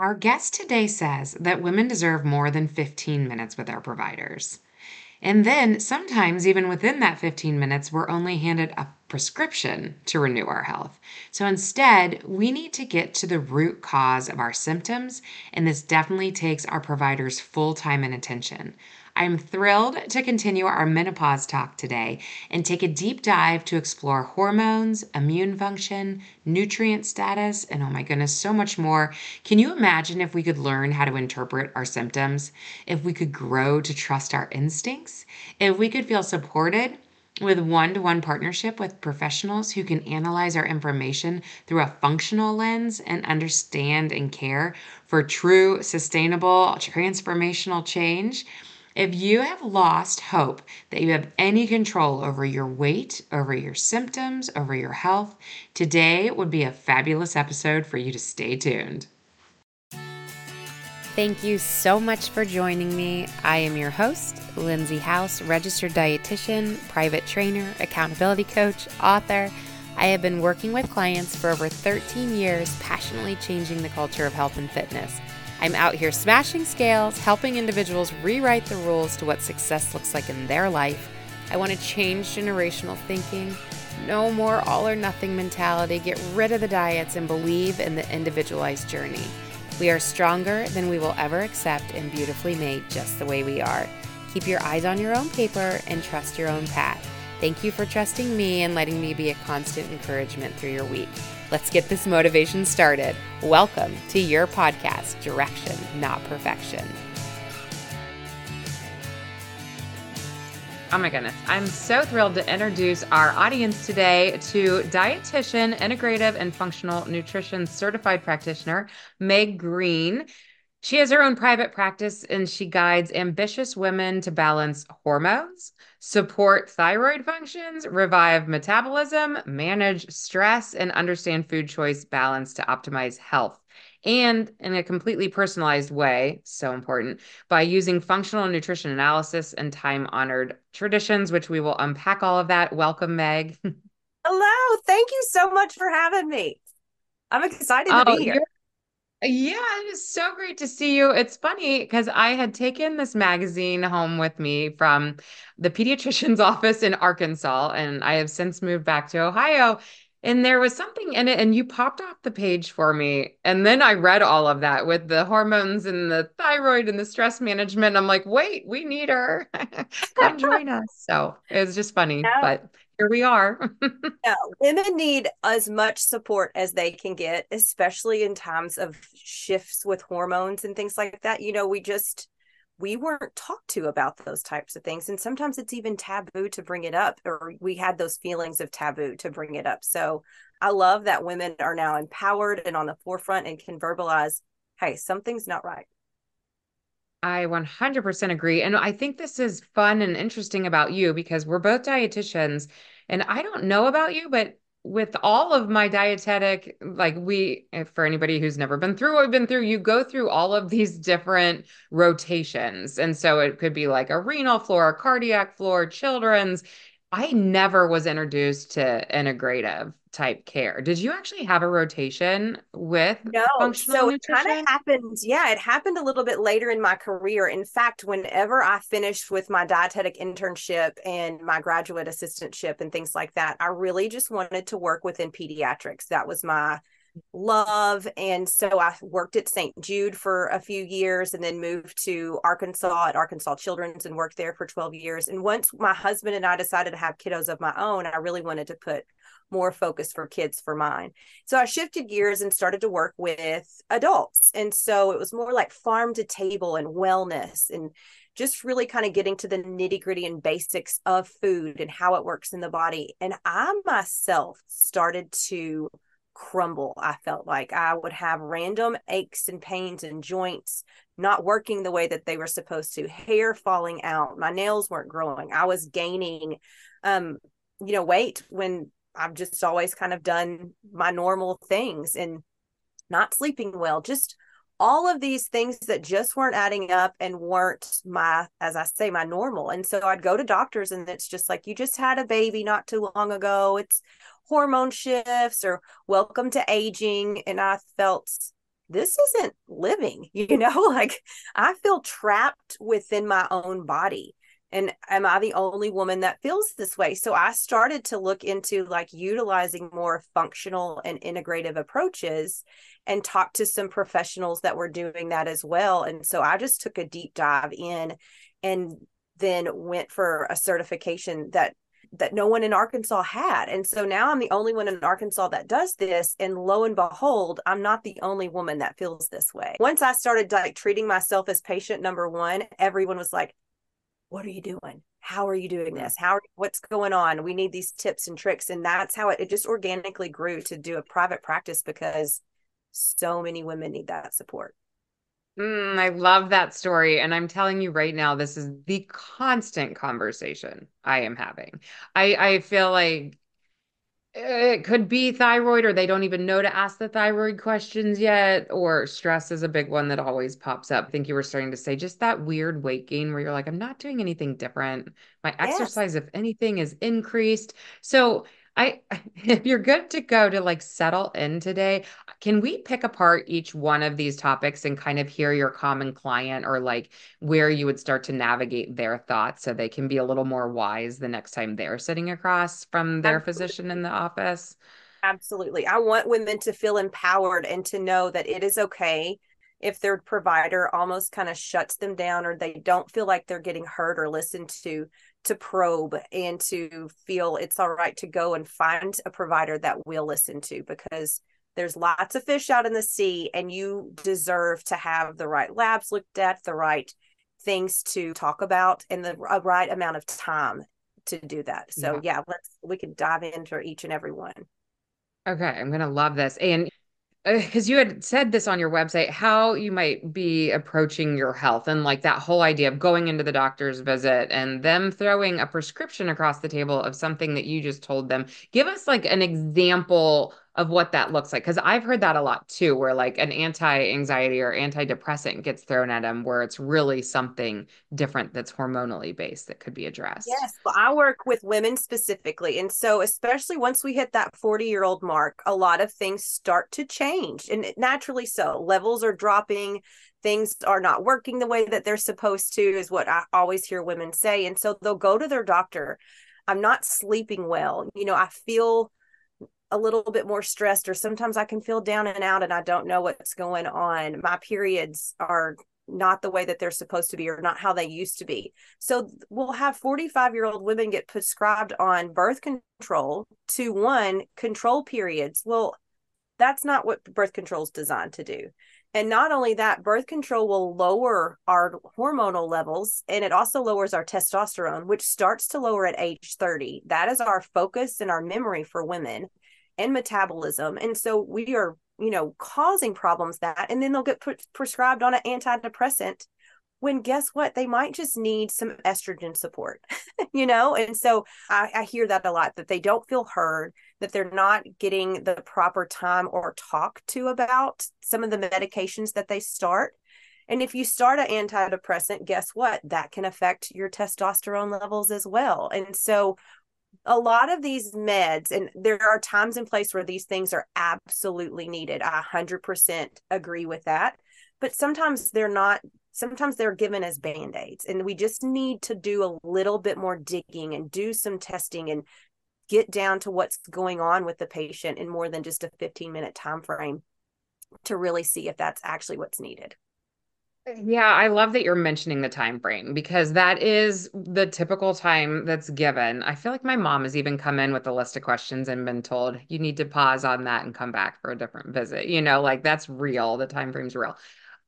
Our guest today says that women deserve more than 15 minutes with our providers. And then sometimes, even within that 15 minutes, we're only handed a prescription to renew our health. So instead, we need to get to the root cause of our symptoms, and this definitely takes our providers' full time and attention. I'm thrilled to continue our menopause talk today and take a deep dive to explore hormones, immune function, nutrient status, and oh my goodness, so much more. Can you imagine if we could learn how to interpret our symptoms? If we could grow to trust our instincts? If we could feel supported? with one to one partnership with professionals who can analyze our information through a functional lens and understand and care for true, sustainable, transformational change. If you have lost hope that you have any control over your weight, over your symptoms, over your health, today would be a fabulous episode for you to stay tuned. Thank you so much for joining me. I am your host, Lindsay House, registered dietitian, private trainer, accountability coach, author. I have been working with clients for over 13 years, passionately changing the culture of health and fitness. I'm out here smashing scales, helping individuals rewrite the rules to what success looks like in their life. I want to change generational thinking. No more all or nothing mentality. Get rid of the diets and believe in the individualized journey. We are stronger than we will ever accept and beautifully made just the way we are. Keep your eyes on your own paper and trust your own path. Thank you for trusting me and letting me be a constant encouragement through your week. Let's get this motivation started. Welcome to your podcast, Direction, Not Perfection. Oh my goodness. I'm so thrilled to introduce our audience today to dietitian, integrative, and functional nutrition certified practitioner, Meg Green. She has her own private practice and she guides ambitious women to balance hormones, support thyroid functions, revive metabolism, manage stress, and understand food choice balance to optimize health. And in a completely personalized way, so important, by using functional nutrition analysis and time honored traditions, which we will unpack all of that. Welcome, Meg. Hello. Thank you so much for having me. I'm excited to oh, be here. Yeah, it is so great to see you. It's funny because I had taken this magazine home with me from the pediatrician's office in Arkansas, and I have since moved back to Ohio. And there was something in it, and you popped off the page for me. And then I read all of that with the hormones and the thyroid and the stress management. I'm like, wait, we need her. Come join us. So it was just funny, yeah. but here we are. women need as much support as they can get, especially in times of shifts with hormones and things like that. You know, we just we weren't talked to about those types of things and sometimes it's even taboo to bring it up or we had those feelings of taboo to bring it up so i love that women are now empowered and on the forefront and can verbalize hey something's not right I 100% agree. And I think this is fun and interesting about you because we're both dietitians. And I don't know about you, but with all of my dietetic, like we, eh, for anybody who's never been through what we've been through, you go through all of these different rotations. And so it could be like a renal floor, a cardiac floor, children's. I never was introduced to integrative type care. Did you actually have a rotation with no? so it kind of happened. Yeah, it happened a little bit later in my career. In fact, whenever I finished with my dietetic internship and my graduate assistantship and things like that, I really just wanted to work within pediatrics. That was my love. And so I worked at St. Jude for a few years and then moved to Arkansas at Arkansas Children's and worked there for 12 years. And once my husband and I decided to have kiddos of my own, I really wanted to put more focus for kids for mine. So I shifted gears and started to work with adults. And so it was more like farm to table and wellness and just really kind of getting to the nitty gritty and basics of food and how it works in the body. And I myself started to crumble. I felt like I would have random aches and pains and joints not working the way that they were supposed to, hair falling out, my nails weren't growing. I was gaining um you know weight when I've just always kind of done my normal things and not sleeping well, just all of these things that just weren't adding up and weren't my, as I say, my normal. And so I'd go to doctors and it's just like, you just had a baby not too long ago. It's hormone shifts or welcome to aging. And I felt this isn't living, you know, like I feel trapped within my own body. And am I the only woman that feels this way? So I started to look into like utilizing more functional and integrative approaches and talk to some professionals that were doing that as well. And so I just took a deep dive in and then went for a certification that that no one in Arkansas had. And so now I'm the only one in Arkansas that does this. And lo and behold, I'm not the only woman that feels this way. Once I started like treating myself as patient number one, everyone was like, What are you doing? How are you doing this? How are, what's going on? We need these tips and tricks. And that's how it, it just organically grew to do a private practice because so many women need that support. Mm, I love that story. And I'm telling you right now, this is the constant conversation I am having. I, I feel like it could be thyroid, or they don't even know to ask the thyroid questions yet, or stress is a big one that always pops up. I think you were starting to say just that weird weight gain where you're like, I'm not doing anything different. My exercise, yes. if anything, is increased. So I if you're good to go to like settle in today, can we pick apart each one of these topics and kind of hear your common client or like where you would start to navigate their thoughts so they can be a little more wise the next time they're sitting across from their Absolutely. physician in the office? Absolutely. I want women to feel empowered and to know that it is okay if their provider almost kind of shuts them down or they don't feel like they're getting heard or listened to to probe and to feel it's all right to go and find a provider that will listen to because there's lots of fish out in the sea and you deserve to have the right labs looked at the right things to talk about and the right amount of time to do that. So yeah, yeah let's we can dive into each and every one. Okay i'm gonna love this. And because uh, you had said this on your website how you might be approaching your health and like that whole idea of going into the doctor's visit and them throwing a prescription across the table of something that you just told them. Give us like an example of what that looks like. Because i've heard that a lot too where like an anti-anxiety or antidepressant gets thrown at them where it's really something different that's hormonally based that could be addressed. Yes well i work with women specifically and so especially once we hit that 40 year old mark a lot of things start to change and naturally so. Levels are dropping things are not working the way that they're supposed to is what i always hear women say and so they'll go to their doctor. I'm not sleeping well you know i feel a little bit more stressed or sometimes I can feel down and out and I don't know what's going on. My periods are not the way that they're supposed to be or not how they used to be. So we'll have 45 year old women get prescribed on birth control to one control periods. Well, that's not what birth control is designed to do. And not only that, birth control will lower our hormonal levels and it also lowers our testosterone, which starts to lower at age 30. That is our focus and our memory for women and metabolism. And so we are, you know, causing problems that, and then they'll get put, prescribed on an antidepressant when guess what? They might just need some estrogen support, you know? And so I, I hear that a lot that they don't feel heard, that they're not getting the proper time or talk to about some of the medications that they start. And if you start an antidepressant, guess what? That can affect your testosterone levels as well. And so a lot of these meds, and there are times and place where these things are absolutely needed. I 100% agree with that. But sometimes they're not, sometimes they're given as band aids. And we just need to do a little bit more digging and do some testing and get down to what's going on with the patient in more than just a 15 minute time frame to really see if that's actually what's needed. Yeah, I love that you're mentioning the time frame because that is the typical time that's given. I feel like my mom has even come in with a list of questions and been told you need to pause on that and come back for a different visit. You know, like that's real. The time frame's real.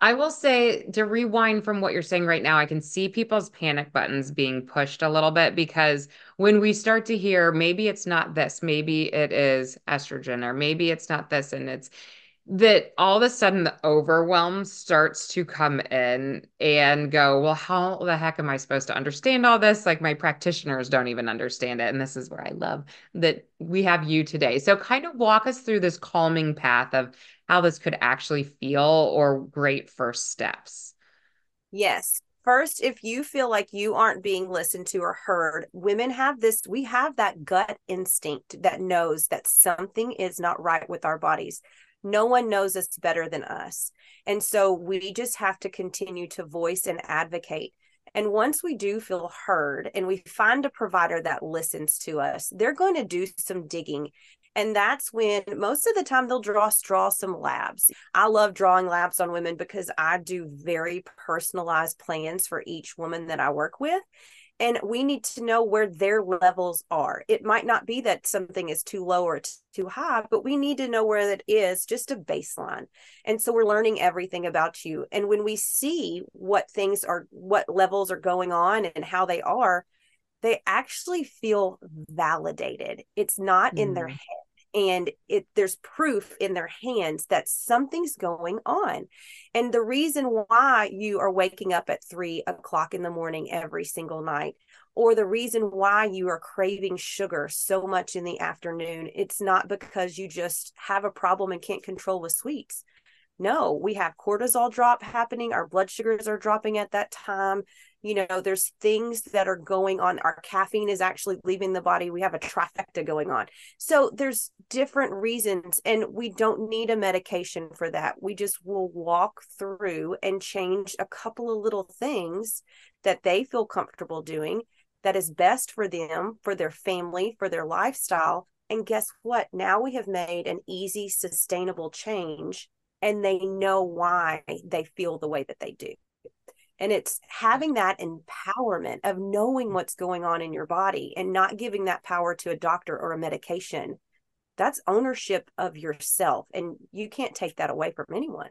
I will say to rewind from what you're saying right now, I can see people's panic buttons being pushed a little bit because when we start to hear maybe it's not this, maybe it is estrogen, or maybe it's not this, and it's that all of a sudden the overwhelm starts to come in and go, well, how the heck am I supposed to understand all this? Like my practitioners don't even understand it. And this is where I love that we have you today. So, kind of walk us through this calming path of how this could actually feel or great first steps. Yes. First, if you feel like you aren't being listened to or heard, women have this, we have that gut instinct that knows that something is not right with our bodies No one knows us better than us. And so we just have to continue to voice and advocate. And once we do feel heard and we find a provider that listens to us, they're going to do some digging and that's when most of the time they'll draw draw some labs. I love drawing labs on women because I do very personalized plans for each woman that I work with. And we need to know where their levels are. It might not be that something is too low or too high, but we need to know where it is, just a baseline. And so we're learning everything about you. And when we see what things are, what levels are going on and how they are, they actually feel validated. It's not mm. in their mm. head and it there's proof in their hands that something's going on. And the reason why you are waking up at three o'clock in the morning every single night or the reason why you are craving sugar so much in the afternoon it's not because you just have a problem and can't control with sweets. No we have cortisol drop happening. Our blood sugars are dropping at that time you know there's things that are going on. Our caffeine is actually leaving the body. We have a trifecta going on. So there's different reasons and we don't need a medication for that. We just will walk through and change a couple of little things that they feel comfortable doing that is best for them for their family for their lifestyle. And guess what? Now we have made an easy sustainable change and they know why they feel the way that they do and it's having that empowerment of knowing mm. what's going on in your body and not giving that power to a doctor or a medication. That's ownership of yourself. And you can't take that away from anyone.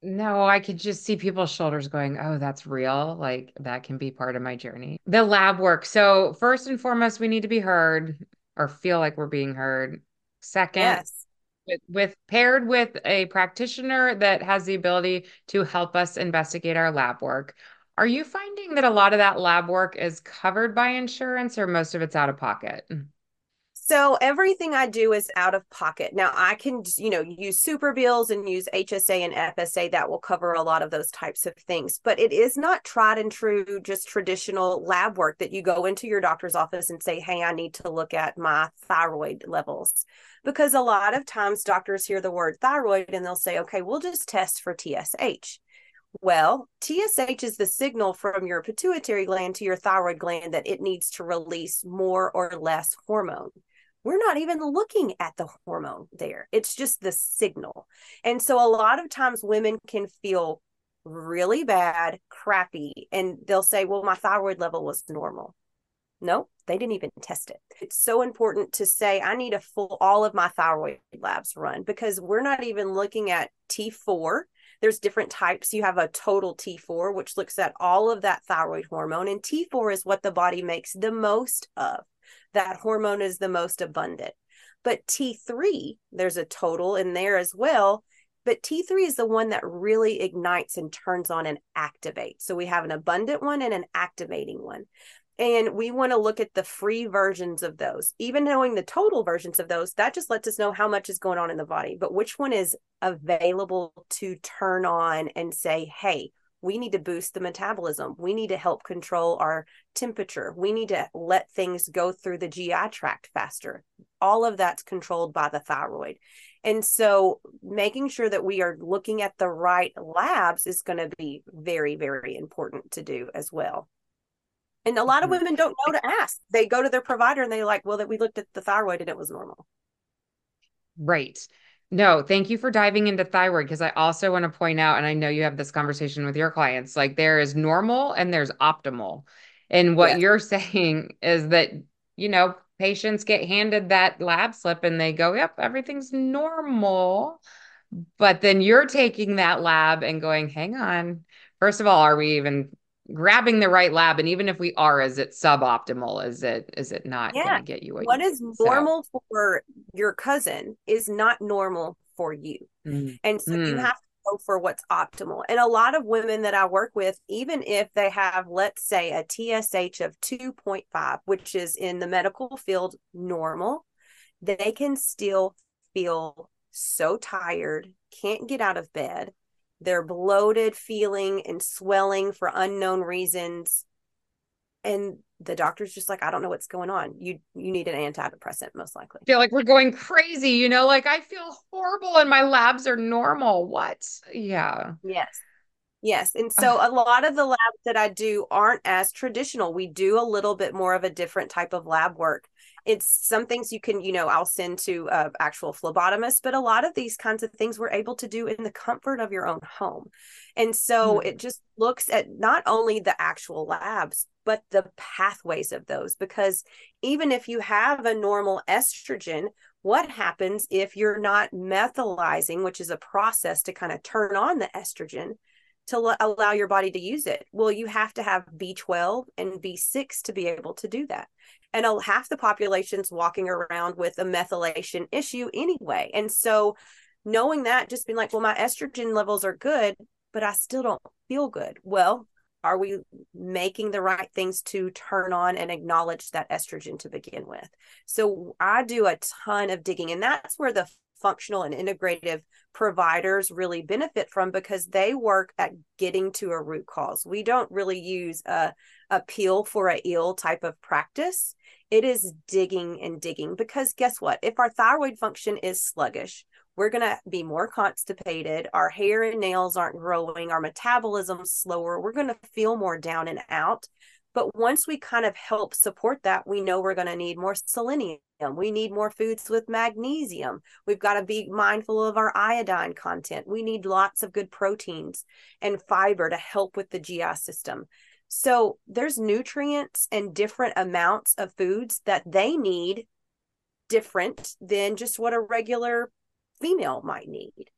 No, I could just see people's shoulders going, oh, that's real. Like that can be part of my journey. The lab work. So, first and foremost, we need to be heard or feel like we're being heard. Second, yes with, with paired with a practitioner that has the ability to help us investigate our lab work. Are you finding that a lot of that lab work is covered by insurance or most of it's out of pocket? So everything I do is out of pocket. Now I can, you know, use super bills and use HSA and FSA that will cover a lot of those types of things, but it is not tried and true, just traditional lab work that you go into your doctor's office and say, Hey, I need to look at my thyroid levels. Because a lot of times doctors hear the word thyroid and they'll say, okay, we'll just test for TSH. Well, TSH is the signal from your pituitary gland to your thyroid gland that it needs to release more or less hormone we're not even looking at the hormone there. It's just the signal. And so a lot of times women can feel really bad, crappy, and they'll say, well, my thyroid level was normal. No, they didn't even test it. It's so important to say, I need a full, all of my thyroid labs run because we're not even looking at T4. There's different types. You have a total T4, which looks at all of that thyroid hormone, and T4 is what the body makes the most of that hormone is the most abundant. But T3, there's a total in there as well. But T3 is the one that really ignites and turns on and activates. So we have an abundant one and an activating one. And we want to look at the free versions of those. Even knowing the total versions of those, that just lets us know how much is going on in the body. But which one is available to turn on and say, hey, we need to boost the metabolism. We need to help control our temperature. We need to let things go through the GI tract faster. All of that's controlled by the thyroid. And so making sure that we are looking at the right labs is going to be very, very important to do as well. And a lot of mm-hmm. women don't know to ask. They go to their provider and they're like, well, that we looked at the thyroid and it was normal. Right. No, thank you for diving into thyroid because I also want to point out, and I know you have this conversation with your clients, like there is normal and there's optimal. And what yes. you're saying is that, you know, patients get handed that lab slip and they go, yep, everything's normal. But then you're taking that lab and going, hang on. First of all, are we even grabbing the right lab and even if we are is it suboptimal is it is it not yeah. going to get you what, what is normal so. for your cousin is not normal for you mm. and so mm. you have to go for what's optimal and a lot of women that i work with even if they have let's say a tsh of 2.5 which is in the medical field normal they can still feel so tired can't get out of bed they're bloated feeling and swelling for unknown reasons and the doctor's just like, I don't know what's going on. You you need an antidepressant, most likely. I feel like we're going crazy, you know, like I feel horrible and my labs are normal. What? Yeah. Yes. Yes. And so a lot of the labs that I do aren't as traditional. We do a little bit more of a different type of lab work. It's some things you can, you know, I'll send to uh, actual phlebotomist, but a lot of these kinds of things we're able to do in the comfort of your own home. And so mm-hmm. it just looks at not only the actual labs, but the pathways of those. Because even if you have a normal estrogen, what happens if you're not methylizing, which is a process to kind of turn on the estrogen? to allow your body to use it. Well, you have to have B12 and B6 to be able to do that. And half the population's walking around with a methylation issue anyway. And so knowing that, just being like, well, my estrogen levels are good, but I still don't feel good. Well, are we making the right things to turn on and acknowledge that estrogen to begin with? So I do a ton of digging, and that's where the functional and integrative providers really benefit from because they work at getting to a root cause. We don't really use a, a peel for a ill type of practice. It is digging and digging because guess what? If our thyroid function is sluggish, we're going to be more constipated. Our hair and nails aren't growing. Our metabolism's slower. We're going to feel more down and out. But once we kind of help support that, we know we're going to need more selenium. We need more foods with magnesium. We've got to be mindful of our iodine content. We need lots of good proteins and fiber to help with the GI system. So there's nutrients and different amounts of foods that they need different than just what a regular female might need.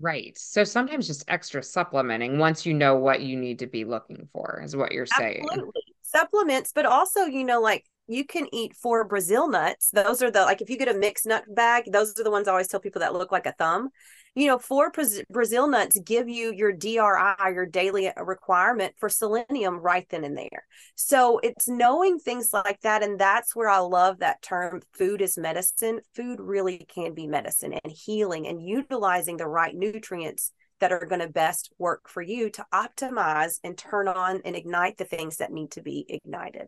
Right. So sometimes just extra supplementing once you know what you need to be looking for is what you're saying. Absolutely. Supplements, but also, you know, like you can eat four Brazil nuts. Those are the like if you get a mixed nut bag, those are the ones I always tell people that look like a thumb you know, four Brazil nuts give you your DRI, your daily uh, requirement for selenium right then and there. So it's knowing things like that. And that's where I love that term food is medicine. Food really can be medicine and healing and utilizing the right nutrients that are going to best work for you to optimize and turn on and ignite the things that need to be ignited.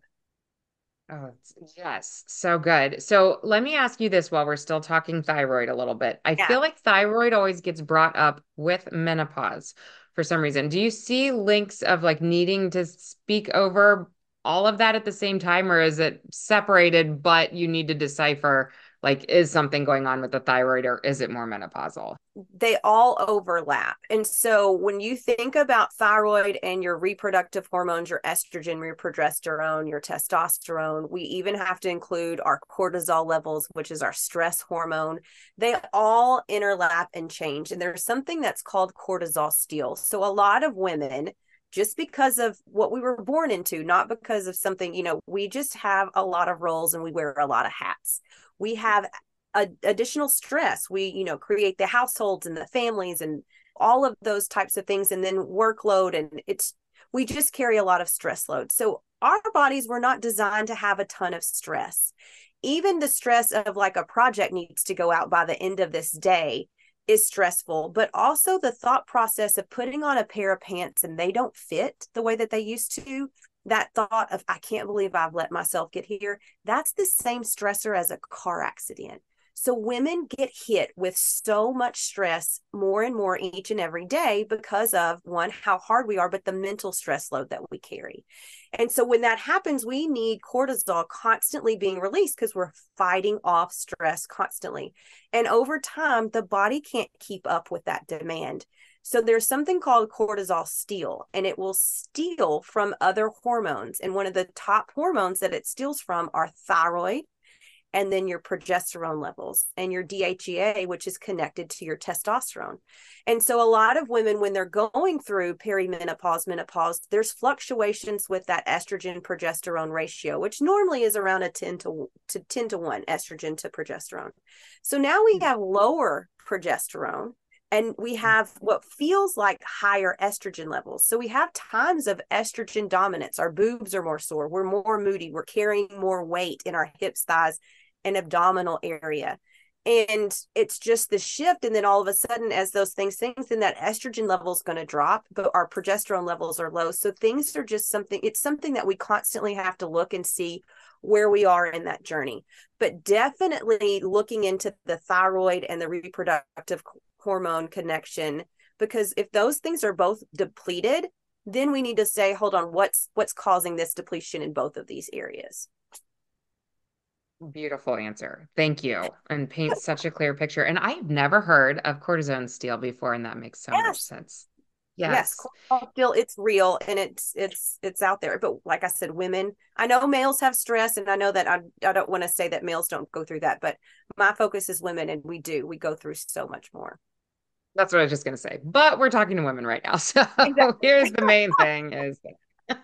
Oh, yes, so good. So let me ask you this while we're still talking thyroid a little bit. I yeah. feel like thyroid always gets brought up with menopause for some reason. Do you see links of like needing to speak over all of that at the same time, or is it separated, but you need to decipher like is something going on with the thyroid or is it more menopausal? They all overlap. And so when you think about thyroid and your reproductive hormones your estrogen your progesterone your testosterone we even have to include our cortisol levels which is our stress hormone. They all interlap and change. And there's something that's called cortisol steal so a lot of women just because of what we were born into, not because of something, you know, we just have a lot of roles and we wear a lot of hats we have a, additional stress. We you know create the households and the families and all of those types of things and then workload and it's we just carry a lot of stress load. So our bodies were not designed to have a ton of stress. Even the stress of like a project needs to go out by the end of this day is stressful but also the thought process of putting on a pair of pants and they don't fit the way that they used to that thought of i can't believe i've let myself get here that's the same stressor as a car accident. So women get hit with so much stress more and more each and every day because of one how hard we are but the mental stress load that we carry. And so when that happens we need cortisol constantly being released because we're fighting off stress constantly. And over time the body can't keep up with that demand so there's something called cortisol steal, and it will steal from other hormones. And one of the top hormones that it steals from are thyroid, and then your progesterone levels and your DHEA, which is connected to your testosterone. And so a lot of women, when they're going through perimenopause, menopause, there's fluctuations with that estrogen progesterone ratio, which normally is around a 10 to, to 10 to 1 estrogen to progesterone. So now we mm. have lower progesterone and we have what feels like higher estrogen levels. So we have times of estrogen dominance. Our boobs are more sore. We're more moody. We're carrying more weight in our hips, thighs, and abdominal area. and it's just the shift and then all of a sudden as those things things then that estrogen level is going to drop but our progesterone levels are low so things are just something it's something that we constantly have to look and see where we are in that journey but definitely looking into the thyroid and the reproductive hormone connection because if those things are both depleted then we need to say hold on what's what's causing this depletion in both of these areas Beautiful answer. Thank you. And paints such a clear picture. And I've never heard of cortisone steal before, and that makes so yes. much sense. Yes. yes still it's real and it's it's it's out there. But like I said, women, I know males have stress, and I know that I I don't want to say that males don't go through that, but my focus is women, and we do. We go through so much more. That's what I was just gonna say. But we're talking to women right now. So exactly. here's the main thing is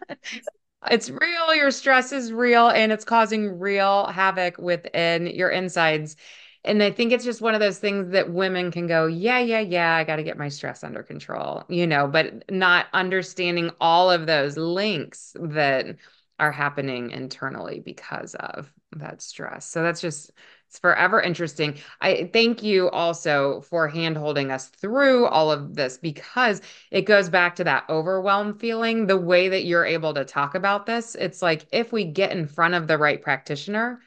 it's real. Your stress is real and it's causing real havoc within your insides. And I think it's just one of those things that women can go, yeah, yeah, yeah, I got to get my stress under control, you know, but not understanding all of those links that are happening internally because of that stress. So that's just it's forever interesting. I thank you also for hand holding us through all of this because it goes back to that overwhelm feeling. The way that you're able to talk about this, it's like if we get in front of the right practitioner,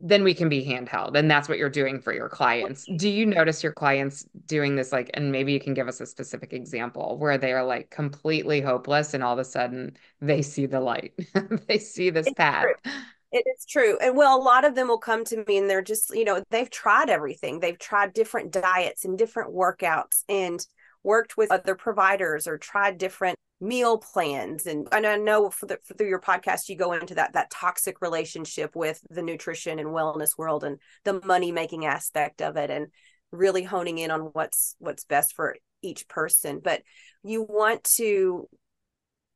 then we can be handheld. And that's what you're doing for your clients. Do you notice your clients doing this? Like, and maybe you can give us a specific example where they are like completely hopeless and all of a sudden they see the light, they see this path. True it is true. And well, a lot of them will come to me and they're just, you know, they've tried everything. They've tried different diets and different workouts and worked with other providers or tried different meal plans and, and i know for the, through your podcast you go into that that toxic relationship with the nutrition and wellness world and the money making aspect of it and really honing in on what's what's best for each person but you want to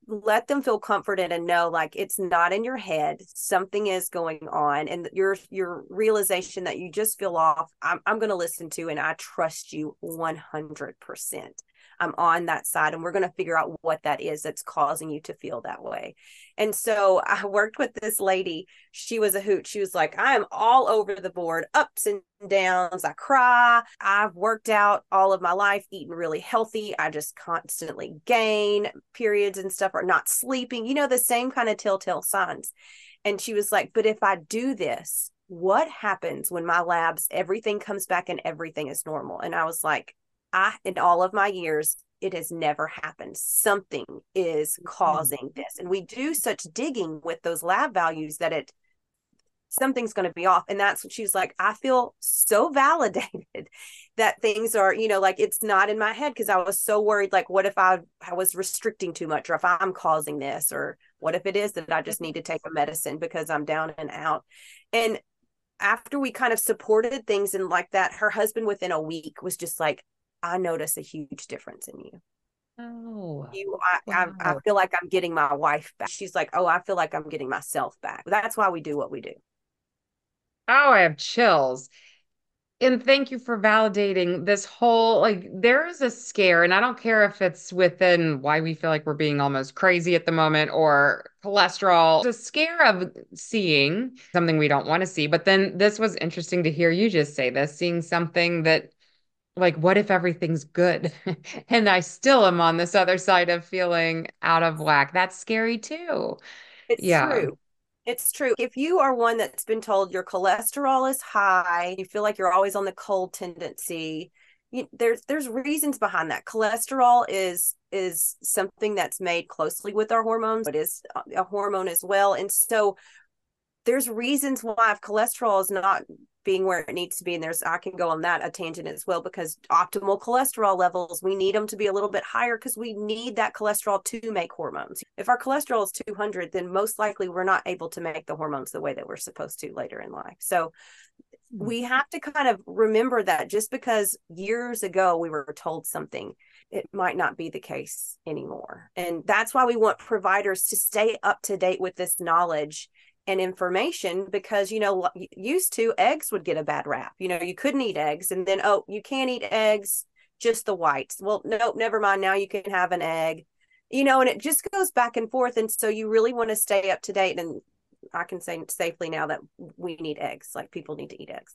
let them feel comforted and know like it's not in your head something is going on and your your realization that you just feel off i'm, I'm going to listen to and i trust you 100% I'm on that side and we're going to figure out what that is that's causing you to feel that way. And so I worked with this lady. She was a hoot. She was like, I am all over the board, ups and downs. I cry. I've worked out all of my life, eating really healthy. I just constantly gain periods and stuff, or not sleeping, you know, the same kind of telltale signs. And she was like, But if I do this, what happens when my labs, everything comes back and everything is normal? And I was like, I, in all of my years, it has never happened. Something is mm-hmm. causing this. And we do such digging with those lab values that it, something's going to be off. And that's what she's like, I feel so validated that things are, you know, like it's not in my head because I was so worried. Like, what if I, I was restricting too much or if I'm causing this or what if it is that I just need to take a medicine because I'm down and out. And after we kind of supported things and like that, her husband within a week was just like, I notice a huge difference in you. Oh, you, I, wow. I, I feel like I'm getting my wife back. She's like, oh, I feel like I'm getting myself back. That's why we do what we do. Oh, I have chills. And thank you for validating this whole like there is a scare, and I don't care if it's within why we feel like we're being almost crazy at the moment or cholesterol. The scare of seeing something we don't want to see. But then this was interesting to hear you just say this, seeing something that like what if everything's good? And i still am on this other side of feeling out of whack. That's scary too. It's yeah. true. It's true. If you are one that's been told your cholesterol is high you feel like you're always on the cold tendency you, there's there's reasons behind that. Cholesterol is is something that's made closely with our hormones but is a hormone as well. And so there's reasons why if cholesterol is not being where it needs to be and there's i can go on that a tangent as well because optimal cholesterol levels we need them to be a little bit higher because we need that cholesterol to make hormones. If our cholesterol is 200 then most likely we're not able to make the hormones the way that we're supposed to later in life. So hmm. we have to kind of remember that just because years ago we were told something it might not be the case anymore. And that's why we want providers to stay up to date with this knowledge and information because you know used to eggs would get a bad rap you know you couldn't eat eggs and then oh you can't eat eggs just the whites well nope never mind now you can have an egg you know and it just goes back and forth and so you really want to stay up to date and i can say safely now that we need eggs like people need to eat eggs.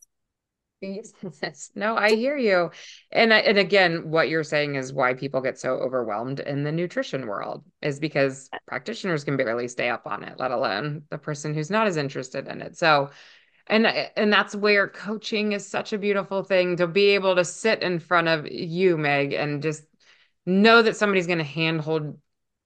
No, I hear you. And and again, what you're saying is why people get so overwhelmed in the nutrition world is because uh, practitioners can barely stay up on it, let alone the person who's not as interested in it. So, and and that's where coaching is such a beautiful thing to be able to sit in front of you, Meg, and just know that somebody's going to handhold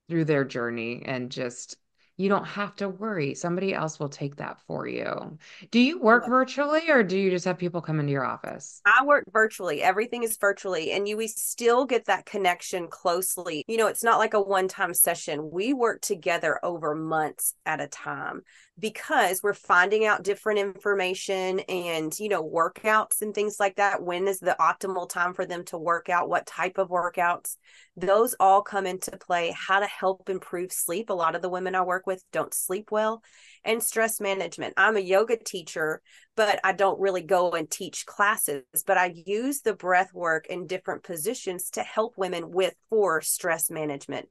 through their journey and just you don't have to worry. Somebody else will take that for you. Do you work virtually or do you just have people come into your office? I work virtually. Everything is virtually and you we still get that connection closely. You know, it's not like a one-time session. We work together over months at a time because we're finding out different information and you know workouts and things like that when is the optimal time for them to work out what type of workouts those all come into play how to help improve sleep. A lot of the women i work with don't sleep well and stress management. I'm a yoga teacher but i don't really go and teach classes but i use the breath work in different positions to help women with for stress management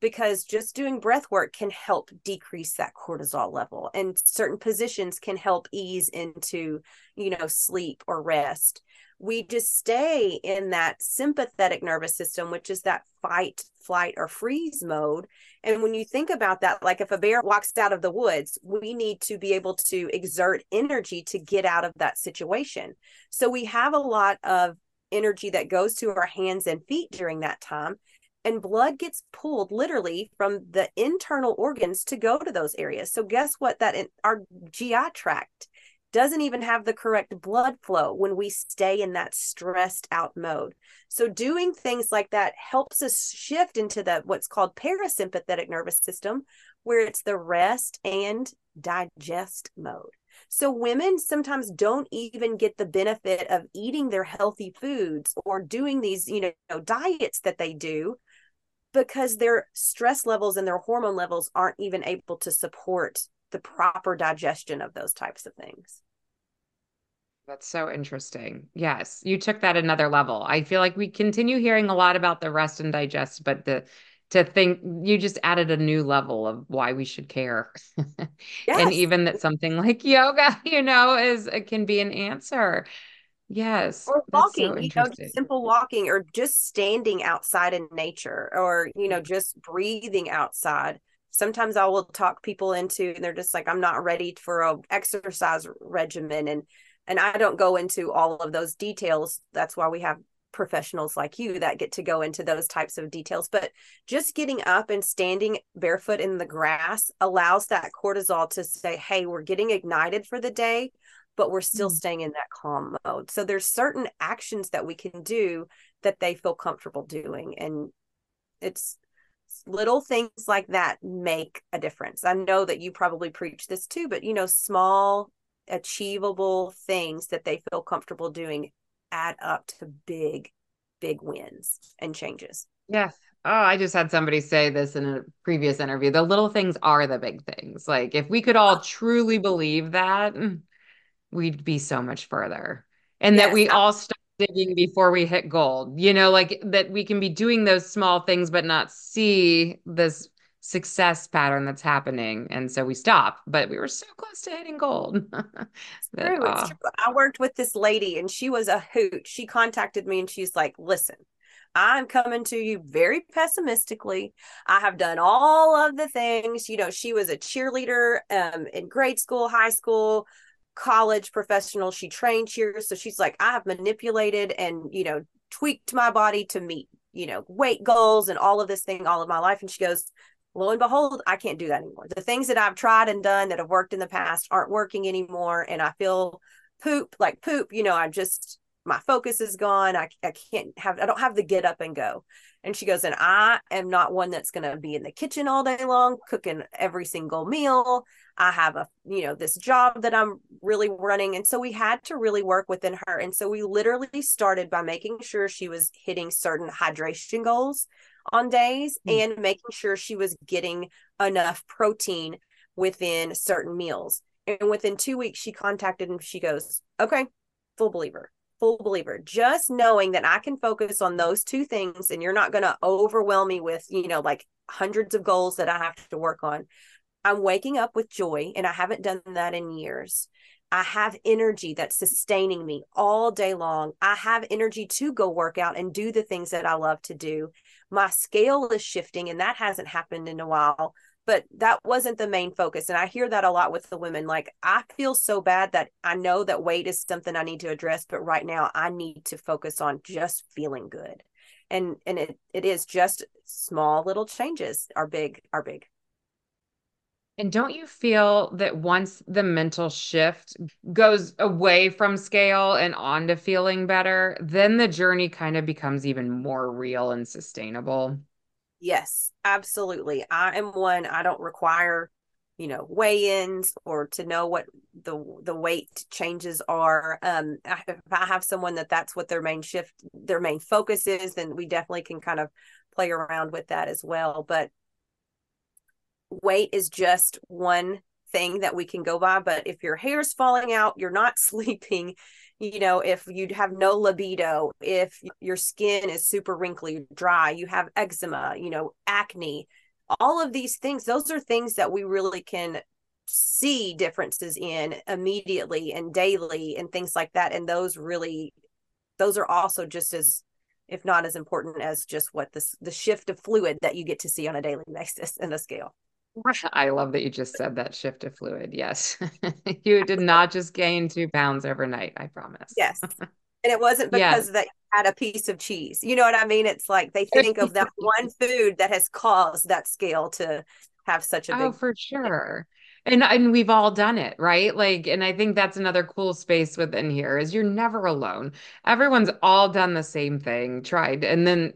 because just doing breath work can help decrease that cortisol level and certain positions can help ease into you know sleep or rest. We just stay in that sympathetic nervous system which is that fight flight or freeze mode and when you think about that like if a bear walks out of the woods we need to be able to exert energy to get out of that situation. So we have a lot of energy that goes to our hands and feet during that time and blood gets pulled literally from the internal organs to go to those areas. So guess what that in, our GI tract doesn't even have the correct blood flow when we stay in that stressed out mode. So doing things like that helps us shift into the what's called parasympathetic nervous system where it's the rest and digest mode. So women sometimes don't even get the benefit of eating their healthy foods or doing these, you know, diets that they do because mm-hmm. their stress levels and their hormone levels aren't even able to support the proper digestion of those types of things. That's so interesting. Yes, you took that another level. I feel like we continue hearing a lot about the rest and digest, but the to think you just added a new level of why we should care. Yes. and even that something like yoga, you know, is it can be an answer. Yes. Or walking, so you know, simple walking or just standing outside in nature or, you know, just breathing outside. Sometimes I will talk people into and they're just like, I'm not ready for a exercise regimen. And and I don't go into all of those details. That's why we have professionals like you that get to go into those types of details. But just getting up and standing barefoot in the grass allows that cortisol to say, hey, we're getting ignited for the day but we're still mm-hmm. staying in that calm mode. So there's certain actions that we can do that they feel comfortable doing. And it's little things like that make a difference. I know that you probably preach this too, but you know, small, achievable things that they feel comfortable doing add up to big, big wins and changes. Yes. Oh, I just had somebody say this in a previous interview. The little things are the big things. Like if we could all truly believe that, mm, we'd be so much further. And yes, that we all stop digging before we hit gold. You know, like that we can be doing those small things but not see this success pattern that's happening. And so we stop, but we were so close to hitting gold. true, oh. true. I worked with this lady and she was a hoot. She contacted me and she's like, listen, I'm coming to you very pessimistically. I have done all of the things. You know, she was a cheerleader um, in grade school, high school, college professional. She trained here. So she's like, I have manipulated and, you know, tweaked my body to meet, you know, weight goals and all of this thing all of my life. And she goes, lo and behold, I can't do that anymore. The things that I've tried and done that have worked in the past aren't working anymore. And I feel poop, like poop, you know, I'm just, my focus is gone. I, I can't have, I don't have the get up and go. And she goes, and I am not one that's going to be in the kitchen all day long, cooking every single meal. I have a, you know, this job that I'm really running. And so we had to really work within her. And so we literally started by making sure she was hitting certain hydration goals on days mm-hmm. and making sure she was getting enough protein within certain meals. And within two weeks, she contacted and she goes, okay, full believer full believer just knowing that i can focus on those two things and you're not going to overwhelm me with you know like hundreds of goals that i have to work on I'm waking up with joy, and I haven't done that in years. I have energy that's sustaining me all day long. I have energy to go work out and do the things that I love to do. My scale is shifting, and that hasn't happened in a while, but that wasn't the main focus. And I hear that a lot with the women. Like, I feel so bad that I know that weight is something I need to address, but right now I need to focus on just feeling good. And and it it is just small little changes are big are big. And don't you feel that once the mental shift goes away from scale and on to feeling better, then the journey kind of becomes even more real and sustainable? Yes, absolutely. I am one, I don't require, you know, weigh-ins or to know what the the weight changes are. Um if I have someone that that's what their main shift, their main focus is, then we definitely can kind of play around with that as well. But weight is just one thing that we can go by but if your hair's falling out you're not sleeping you know if you have no libido if your skin is super wrinkly dry you have eczema you know acne all of these things those are things that we really can see differences in immediately and daily and things like that and those really those are also just as if not as important as just what this the shift of fluid that you get to see on a daily basis in the scale I love that you just said that shift of fluid. Yes. you did not just gain two pounds overnight, I promise. Yes. And it wasn't because yes. that you had a piece of cheese. You know what I mean? It's like they think of that one food that has caused that scale to have such a oh, big. Oh, for sure. And and we've all done it, right? Like, and I think that's another cool space within here is you're never alone. Everyone's all done the same thing, tried, and then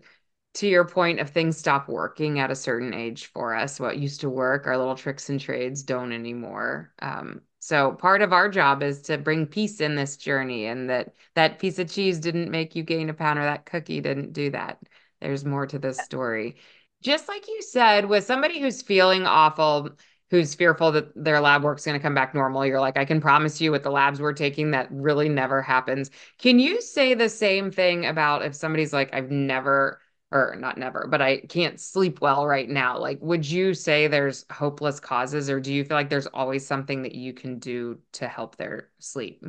to your point of things stop working at a certain age for us what used to work our little tricks and trades don't anymore. Um, so part of our job is to bring peace in this journey and that that piece of cheese didn't make you gain a pound or that cookie didn't do that. There's more to this story. Just like you said with somebody who's feeling awful who's fearful that their lab work's going to come back normal you're like i can promise you with the labs we're taking that really never happens. Can you say the same thing about if somebody's like i've never or not never, but I can't sleep well right now. Like, would you say there's hopeless causes, or do you feel like there's always something that you can do to help their sleep?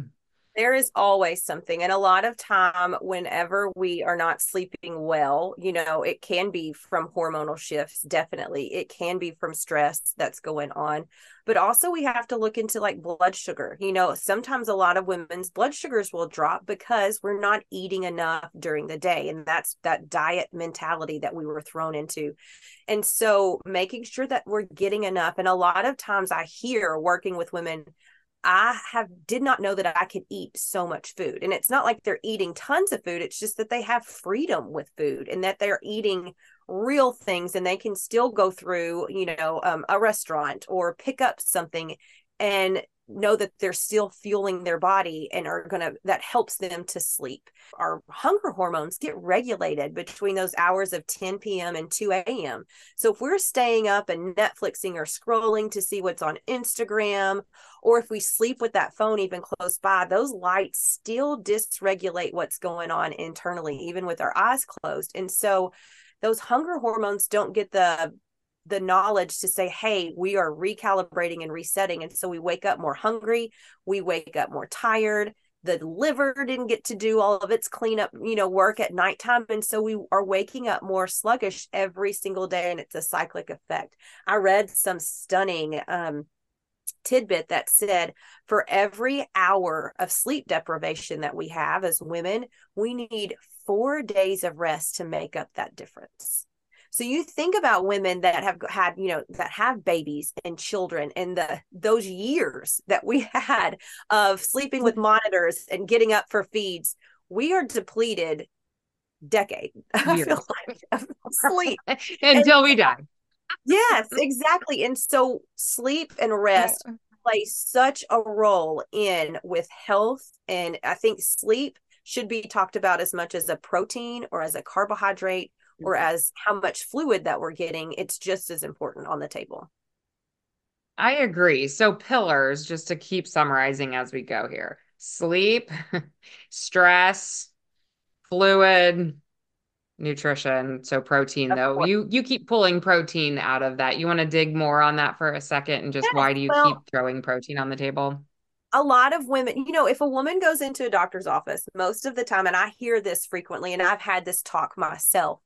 There is always something and a lot of time whenever we are not sleeping well you know it can be from hormonal shifts definitely. It can be from stress that's going on but also we have to look into like blood sugar. You know sometimes a lot of women's blood sugars will drop because we're not eating enough during the day and that's that diet mentality that we were thrown into. And so making sure that we're getting enough and a lot of times i hear working with women I have did not know that I could eat so much food. And it's not like they're eating tons of food. It's just that they have freedom with food and that they're eating real things and they can still go through, you know, um, a restaurant or pick up something and know that they're still fueling their body and are going to that helps them to sleep. Our hunger hormones get regulated between those hours of 10 p.m and 2 a.m so if we're staying up and netflixing or scrolling to see what's on instagram or if we sleep with that phone even close by those lights still dysregulate what's going on internally even with our eyes closed. And so those hunger hormones don't get the the knowledge to say, hey, we are recalibrating and resetting. And so we wake up more hungry, we wake up more tired. The liver didn't get to do all of its cleanup, you know, work at nighttime. And so we are waking up more sluggish every single day. And it's a cyclic effect. I read some stunning um, tidbit that said for every hour of sleep deprivation that we have as women, we need four days of rest to make up that difference. So you think about women that have had, you know, that have babies and children and the those years that we had of sleeping with monitors and getting up for feeds. We are depleted decade. I feel like sleep until and, we die. yes, exactly. And so sleep and rest uh-uh. play such a role in with health and I think sleep should be talked about as much as a protein or as a carbohydrate or mm-hmm. as how much fluid that we're getting, it's just as important on the table. I agree. So, pillars, just to keep summarizing as we go here sleep, stress, fluid, nutrition. So, protein, of though, course. you you keep pulling protein out of that. You want to dig more on that for a second and just yes, why do you well, keep throwing protein on the table? a lot of women, you know, if a woman goes into a doctor's office, most of the time, and I hear this frequently, and I've had this talk myself,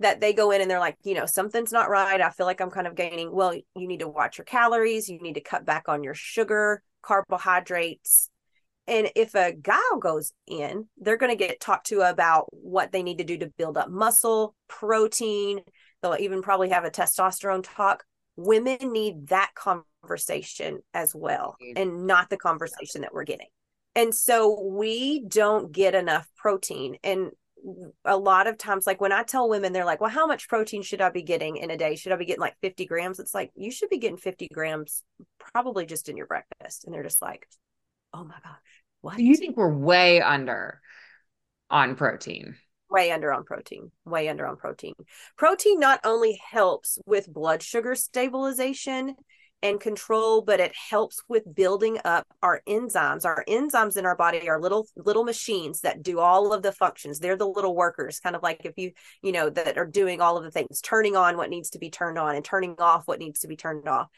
that they go in and they're like, you know, something's not right. I feel like I'm kind of gaining. Well, you need to watch your calories. You need to cut back on your sugar, carbohydrates. And if a guy goes in, they're going to get talked to about what they need to do to build up muscle, protein. They'll even probably have a testosterone talk. Women need that conversation as well, mm-hmm. and not the conversation that we're getting. And so we don't get enough protein. And a lot of times like when i tell women they're like well how much protein should i be getting in a day? Should i be getting like 50 grams? It's like you should be getting 50 grams probably just in your breakfast. And they're just like oh my gosh what? Do you think we're way under on protein. Way under on protein way under on protein. Protein not only helps with blood sugar stabilization and control but it helps with building up our enzymes. Our enzymes in our body are little little machines that do all of the functions. They're the little workers kind of like if you you know that are doing all of the things turning on what needs to be turned on and turning off what needs to be turned off.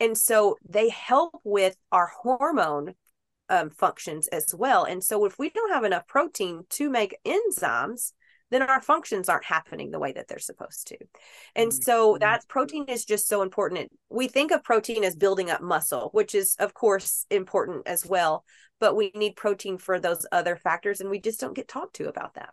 And so they help with our hormone um, functions as well. And so if we don't have enough protein to make enzymes then our functions aren't happening the way that they're supposed to. And mm-hmm. so that protein is just so important. We think of protein as building up muscle, which is of course important as well, but we need protein for those other factors and we just don't get talked to about that.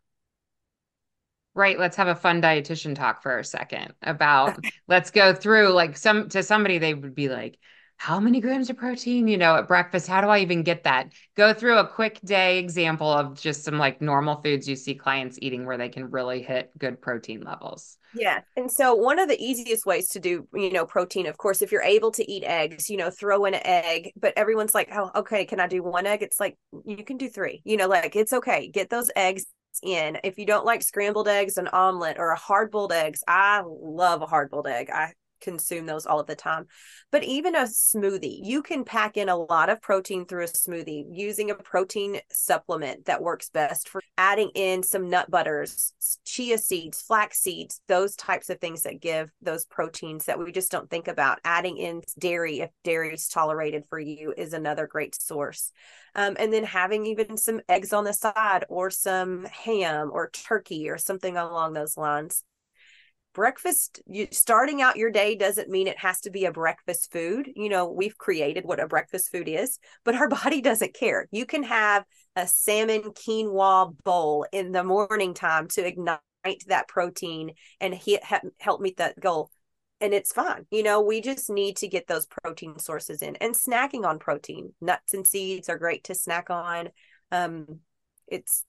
Right, let's have a fun dietitian talk for a second about let's go through like some to somebody they would be like how many grams of protein, you know, at breakfast? How do I even get that? Go through a quick day example of just some like normal foods you see clients eating where they can really hit good protein levels. Yeah. And so one of the easiest ways to do, you know, protein, of course, if you're able to eat eggs, you know, throw in an egg, but everyone's like, oh, okay, can I do one egg? It's like, you can do three, you know, like it's okay. Get those eggs in. If you don't like scrambled eggs, an omelet or a hard boiled eggs, I love a hard boiled egg. I consume those all of the time. But even a smoothie, you can pack in a lot of protein through a smoothie using a protein supplement that works best for adding in some nut butters, chia seeds, flax seeds, those types of things that give those proteins that we just don't think about. Adding in dairy, if dairy is tolerated for you, is another great source. Um, and then having even some eggs on the side or some ham or turkey or something along those lines breakfast you, starting out your day doesn't mean it has to be a breakfast food. You know we've created what a breakfast food is but our body doesn't care. You can have a salmon quinoa bowl in the morning time to ignite that protein and hit, help meet that goal and it's fine. You know we just need to get those protein sources in and snacking on protein. Nuts and seeds are great to snack on. Um it's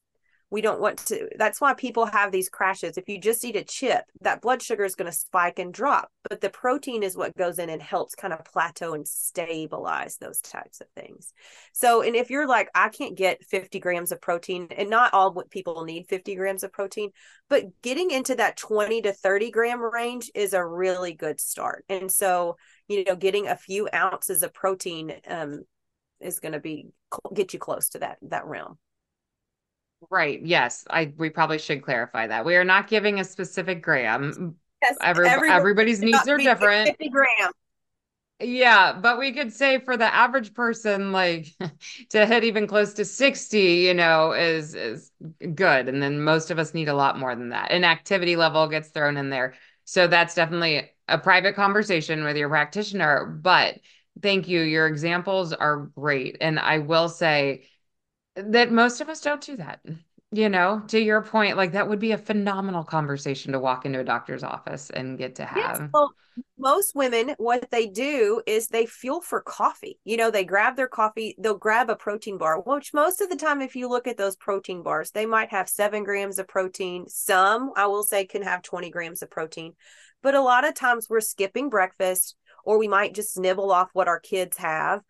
we don't want to that's why people have these crashes. If you just eat a chip that blood sugar is going to spike and drop but the protein is what goes in and helps kind of plateau and stabilize those types of things. So and if you're like i can't get 50 grams of protein and not all people need 50 grams of protein but getting into that 20 to 30 gram range is a really good start. And so you know getting a few ounces of protein um, is going to be get you close to that that realm Right. Yes. I we probably should clarify that. We are not giving a specific gram. Yes, Every, everybody's needs are different. 50 gram. Yeah, but we could say for the average person, like to hit even close to 60, you know, is is good. And then most of us need a lot more than that. An activity level gets thrown in there. So that's definitely a private conversation with your practitioner. But thank you. Your examples are great. And I will say that most of us don't do that. You know, to your point, like that would be a phenomenal conversation to walk into a doctor's office and get to have. Yes, well, most women, what they do is they fuel for coffee. You know, they grab their coffee, they'll grab a protein bar, which most of the time, if you look at those protein bars, they might have seven grams of protein. Some, I will say, can have 20 grams of protein. But a lot of times we're skipping breakfast or we might just nibble off what our kids have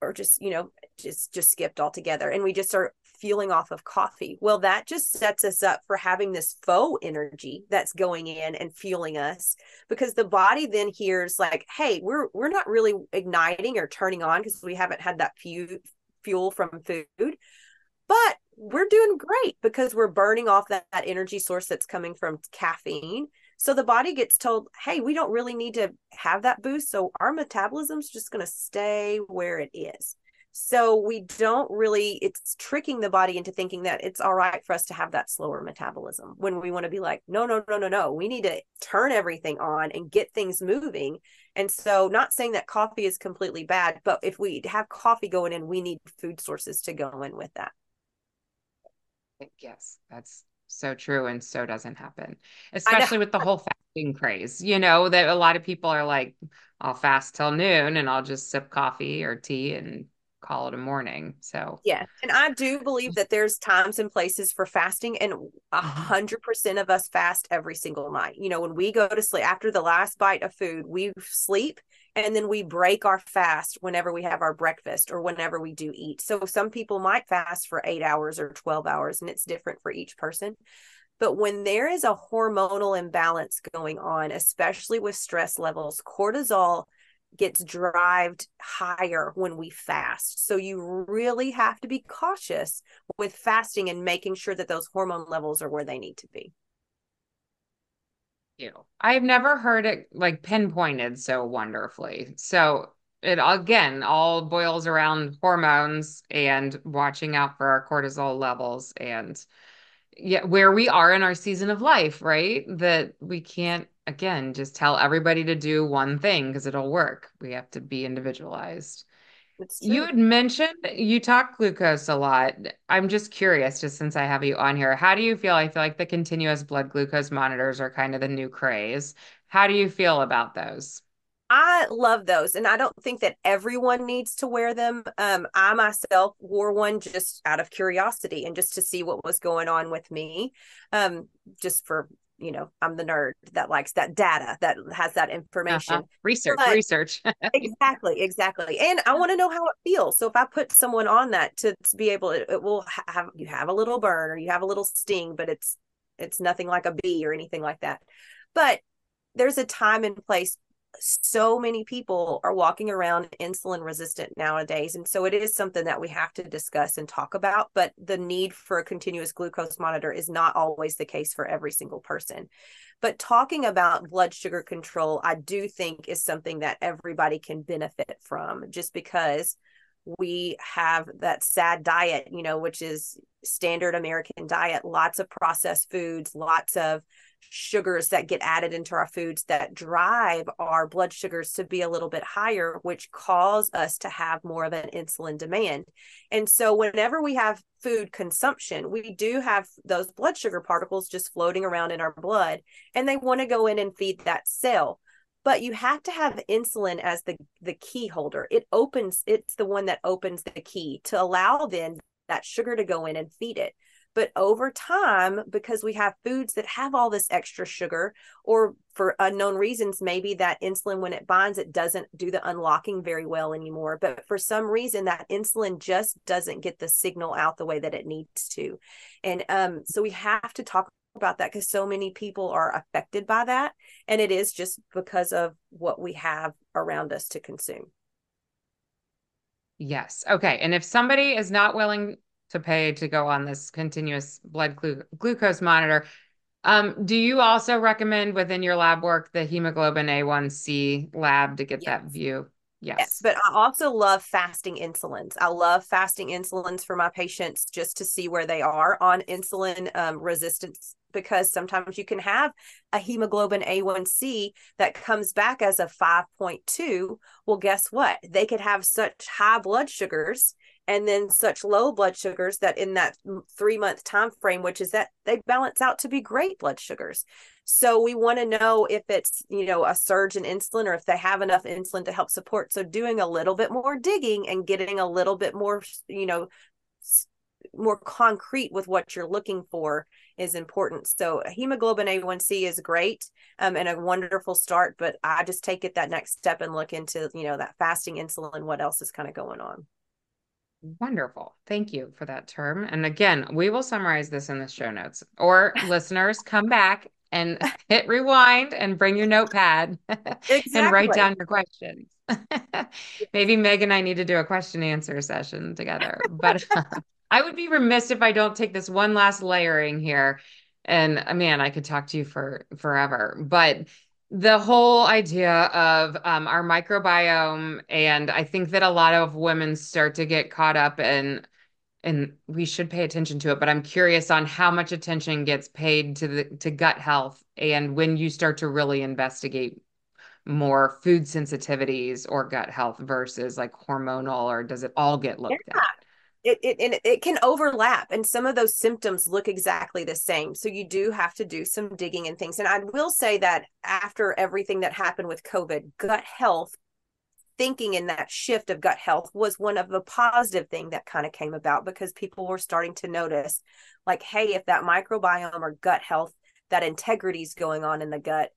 or just you know just just skipped altogether and we just start fueling off of coffee. Well that just sets us up for having this faux energy that's going in and fueling us because the body then hears like hey we're we're not really igniting or turning on because we haven't had that few fuel from food but we're doing great because we're burning off that, that energy source that's coming from caffeine so the body gets told, hey, we don't really need to have that boost. So our metabolism's just going to stay where it is. So we don't really, it's tricking the body into thinking that it's all right for us to have that slower metabolism when we want to be like, no, no, no, no, no. We need to turn everything on and get things moving. And so, not saying that coffee is completely bad, but if we have coffee going in, we need food sources to go in with that. Yes, that's so true. And so doesn't happen, especially with the whole fasting craze. You know, that a lot of people are like, I'll fast till noon and I'll just sip coffee or tea and call it a morning. So yeah, and I do believe that there's times and places for fasting, and a mm-hmm. hundred percent of us fast every single night. You know, when we go to sleep after the last bite of food, we sleep and then we break our fast whenever we have our breakfast or whenever we do eat. So some people might fast for eight hours or 12 hours, and it's different for each person. But when there is a hormonal imbalance going on, especially with stress levels, cortisol gets drived higher when we fast. So you really have to be cautious with fasting and making sure that those hormone levels are where they need to be. You. I've never heard it like pinpointed so wonderfully. So it again all boils around hormones and watching out for our cortisol levels and yeah, where we are in our season of life, right? That we can't again, just tell everybody to do one thing because it'll work. We have to be individualized. You had mentioned you talk glucose a lot. I'm just curious, just since I have you on here, how do you feel? I feel like the continuous blood glucose monitors are kind of the new craze. How do you feel about those? I love those, and I don't think that everyone needs to wear them. Um, I myself wore one just out of curiosity and just to see what was going on with me, um, just for you know i'm the nerd that likes that data that has that information. Uh-huh. research but research. Exactly exactly. And i want to know how it feels. So if i put someone on that to, to be able it, it will have you have a little burn or you have a little sting but it's it's nothing like a bee or anything like that. But there's a time and place so many people are walking around insulin resistant nowadays. And so it is something that we have to discuss and talk about. But the need for a continuous glucose monitor is not always the case for every single person. But talking about blood sugar control, I do think is something that everybody can benefit from just because we have that sad diet, you know, which is standard American diet, lots of processed foods, lots of sugars that get added into our foods that drive our blood sugars to be a little bit higher, which cause us to have more of an insulin demand. And so, whenever we have food consumption, we do have those blood sugar particles just floating around in our blood, and they want to go in and feed that cell. But you have to have insulin as the the key holder. It opens it's the one that opens the key to allow then that sugar to go in and feed it but over time, because we have foods that have all this extra sugar, or for unknown reasons, maybe that insulin, when it binds, it doesn't do the unlocking very well anymore. But for some reason, that insulin just doesn't get the signal out the way that it needs to. And um, so we have to talk about that because so many people are affected by that. And it is just because of what we have around us to consume. Yes. Okay. And if somebody is not willing to pay to go on this continuous blood glu- glucose monitor. Um, do you also recommend within your lab work the hemoglobin A1C lab to get yes. that view? Yes. yes. But I also love fasting insulins. I love fasting insulins for my patients just to see where they are on insulin um, resistance because sometimes you can have a hemoglobin A1C that comes back as a 5.2. Well, guess what? They could have such high blood sugars and then such low blood sugars that in that three month time frame which is that they balance out to be great blood sugars so we want to know if it's you know a surge in insulin or if they have enough insulin to help support so doing a little bit more digging and getting a little bit more you know more concrete with what you're looking for is important. So hemoglobin A1C is great um, and a wonderful start, but I just take it that next step and look into, you know, that fasting insulin, what else is kind of going on. Wonderful. Thank you for that term. And again, we will summarize this in the show notes. Or listeners, come back and hit rewind and bring your notepad exactly. and write down your questions. Maybe Meg and I need to do a question answer session together. But I would be remiss if I don't take this one last layering here. And uh, man, I could talk to you for forever. But the whole idea of um, our microbiome, and I think that a lot of women start to get caught up in, and we should pay attention to it. But I'm curious on how much attention gets paid to the to gut health, and when you start to really investigate more food sensitivities or gut health versus like hormonal, or does it all get looked yeah. at? It, it, it, can overlap and some of those symptoms look exactly the same. So you do have to do some digging and things. And i will say that after everything that happened with covid gut health thinking in that shift of gut health was one of the positive thing that kind of came about because people were starting to notice like hey if that microbiome or gut health that integrity is going on in the gut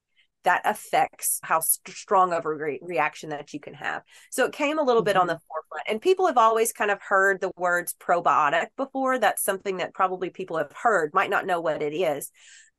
that affects how st- strong of a re- reaction that you can have. So it came a little mm-hmm. bit on mm-hmm. the forefront. And people have always kind of heard the words probiotic before. That's something that probably people have heard, might not know what it is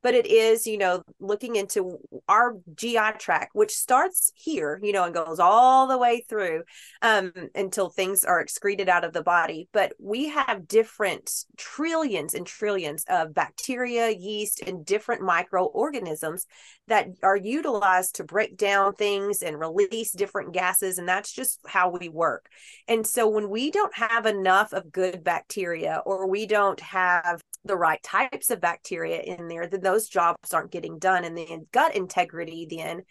but it is you know looking into our gi tract which starts here you know and goes all the way through um, until things are excreted out of the body. But we have different trillions and trillions of bacteria yeast and different microorganisms that are utilized to break down things and release different gases and that's just how we work. And so when we don't have enough of good bacteria or we don't have the right types of bacteria in there, then those jobs aren't getting done. And the gut integrity then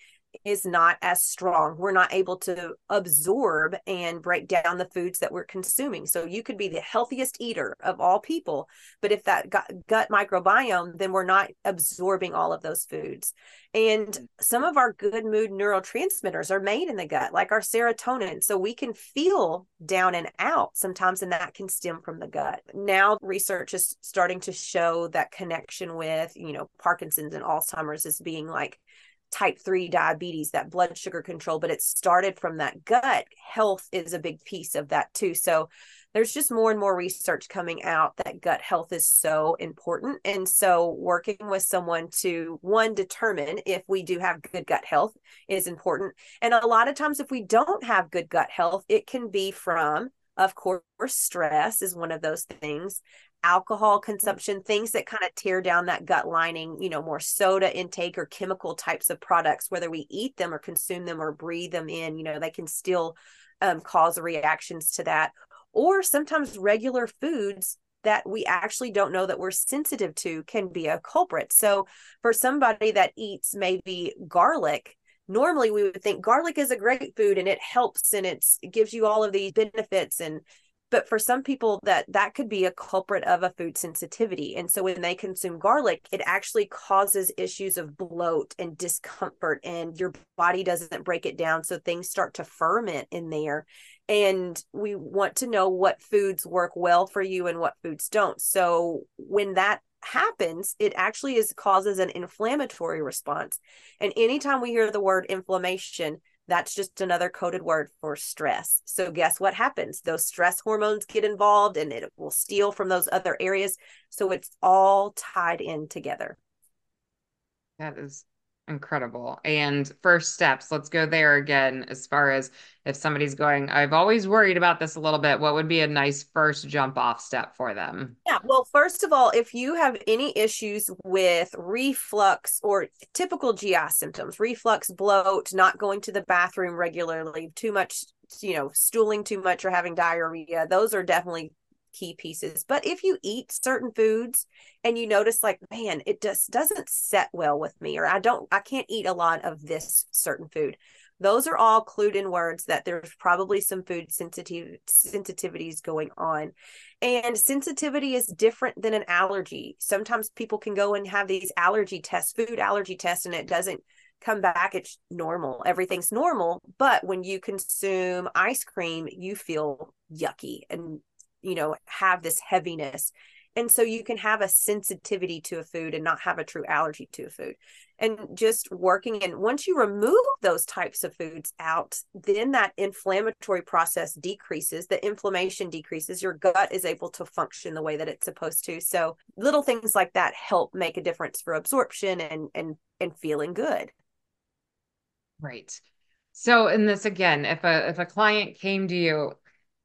is not as strong. We're not able to absorb and break down the foods that we're consuming. So you could be the healthiest eater of all people, but if that gut, gut microbiome, then we're not absorbing all of those foods. And mm. some of our good mood neurotransmitters are made in the gut, like our serotonin. So we can feel down and out sometimes, and that can stem from the gut. Now, research is starting to show that connection with, you know, Parkinson's and Alzheimer's as being like type 3 diabetes that blood sugar control but it started from that gut. Health is a big piece of that too. So there's just more and more research coming out that gut health is so important. And so working with someone to one determine if we do have good gut health is important. And a lot of times if we don't have good gut health it can be from of course stress is one of those things alcohol consumption, things that kind of tear down that gut lining, you know, more soda intake or chemical types of products, whether we eat them or consume them or breathe them in, you know, they can still um, cause reactions to that. Or sometimes regular foods that we actually don't know that we're sensitive to can be a culprit. So for somebody that eats maybe garlic, normally we would think garlic is a great food and it helps and it's it gives you all of these benefits and but for some people that that could be a culprit of a food sensitivity. And so when they consume garlic it actually causes issues of bloat and discomfort and your body doesn't break it down so things start to ferment in there. And we want to know what foods work well for you and what foods don't. So when that happens it actually is causes an inflammatory response. And anytime we hear the word inflammation that's just another coded word for stress. So, guess what happens? Those stress hormones get involved and it will steal from those other areas. So, it's all tied in together. That is Incredible. And first steps, let's go there again. As far as if somebody's going, I've always worried about this a little bit, what would be a nice first jump off step for them? Yeah. Well, first of all, if you have any issues with reflux or typical GI symptoms, reflux, bloat, not going to the bathroom regularly, too much, you know, stooling too much or having diarrhea, those are definitely key pieces. But if you eat certain foods and you notice like, man, it just doesn't set well with me, or I don't, I can't eat a lot of this certain food. Those are all clued in words that there's probably some food sensitive sensitivities going on. And sensitivity is different than an allergy. Sometimes people can go and have these allergy tests, food allergy tests, and it doesn't come back it's normal everything's normal but when you consume ice cream you feel yucky and you know have this heaviness. And so you can have a sensitivity to a food and not have a true allergy to a food. And just working and once you remove those types of foods out then that inflammatory process decreases the inflammation decreases your gut is able to function the way that it's supposed to. So little things like that help make a difference for absorption and and and feeling good. Right. So in this again if a if a client came to you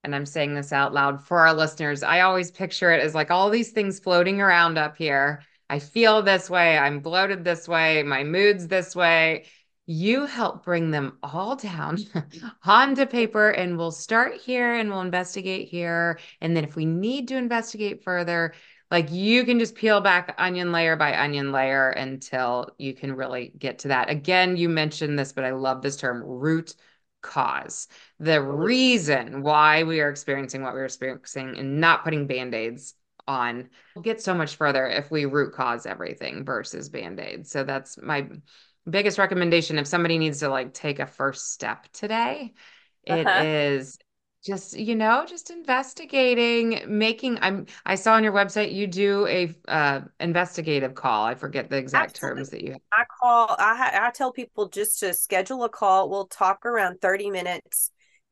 and I'm saying this out loud for our listeners, I always picture it as like all these things floating around up here. I feel this way. I'm bloated this way. My mood's this way. you help bring them all down onto paper and we'll start here and we'll investigate here and then if we need to investigate further like you can just peel back onion layer by onion layer until you can really get to that again you mentioned this but i love this term root cause. The reason why we are experiencing what we're experiencing and not putting band-aids on we'll get so much further if we root cause everything versus band-aids. So that's my biggest recommendation. If somebody needs to like take a first step today, it uh-huh. is just you know just investigating making i'm i saw on your website you do a uh, investigative call i forget the exact Absolutely. terms that you have. i call I, I tell people just to schedule a call we'll talk around 30 minutes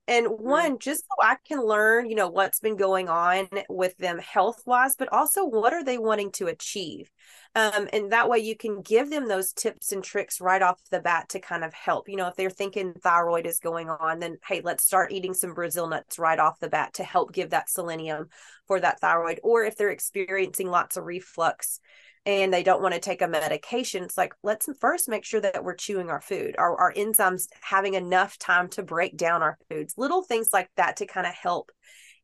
and mm-hmm. one just so i can learn you know what's been going on with them health wise but also what are they wanting to achieve? Um, and that way you can give them those tips and tricks right off the bat to kind of help. You know if they're thinking thyroid is going on then hey let's start eating some brazil nuts right off the bat to help give that selenium for that thyroid. Or if they're experiencing lots of reflux and they don't want to take a medication it's like let's first make sure that we're chewing our food our, our enzymes having enough time to break down our foods little things like that to kind of help.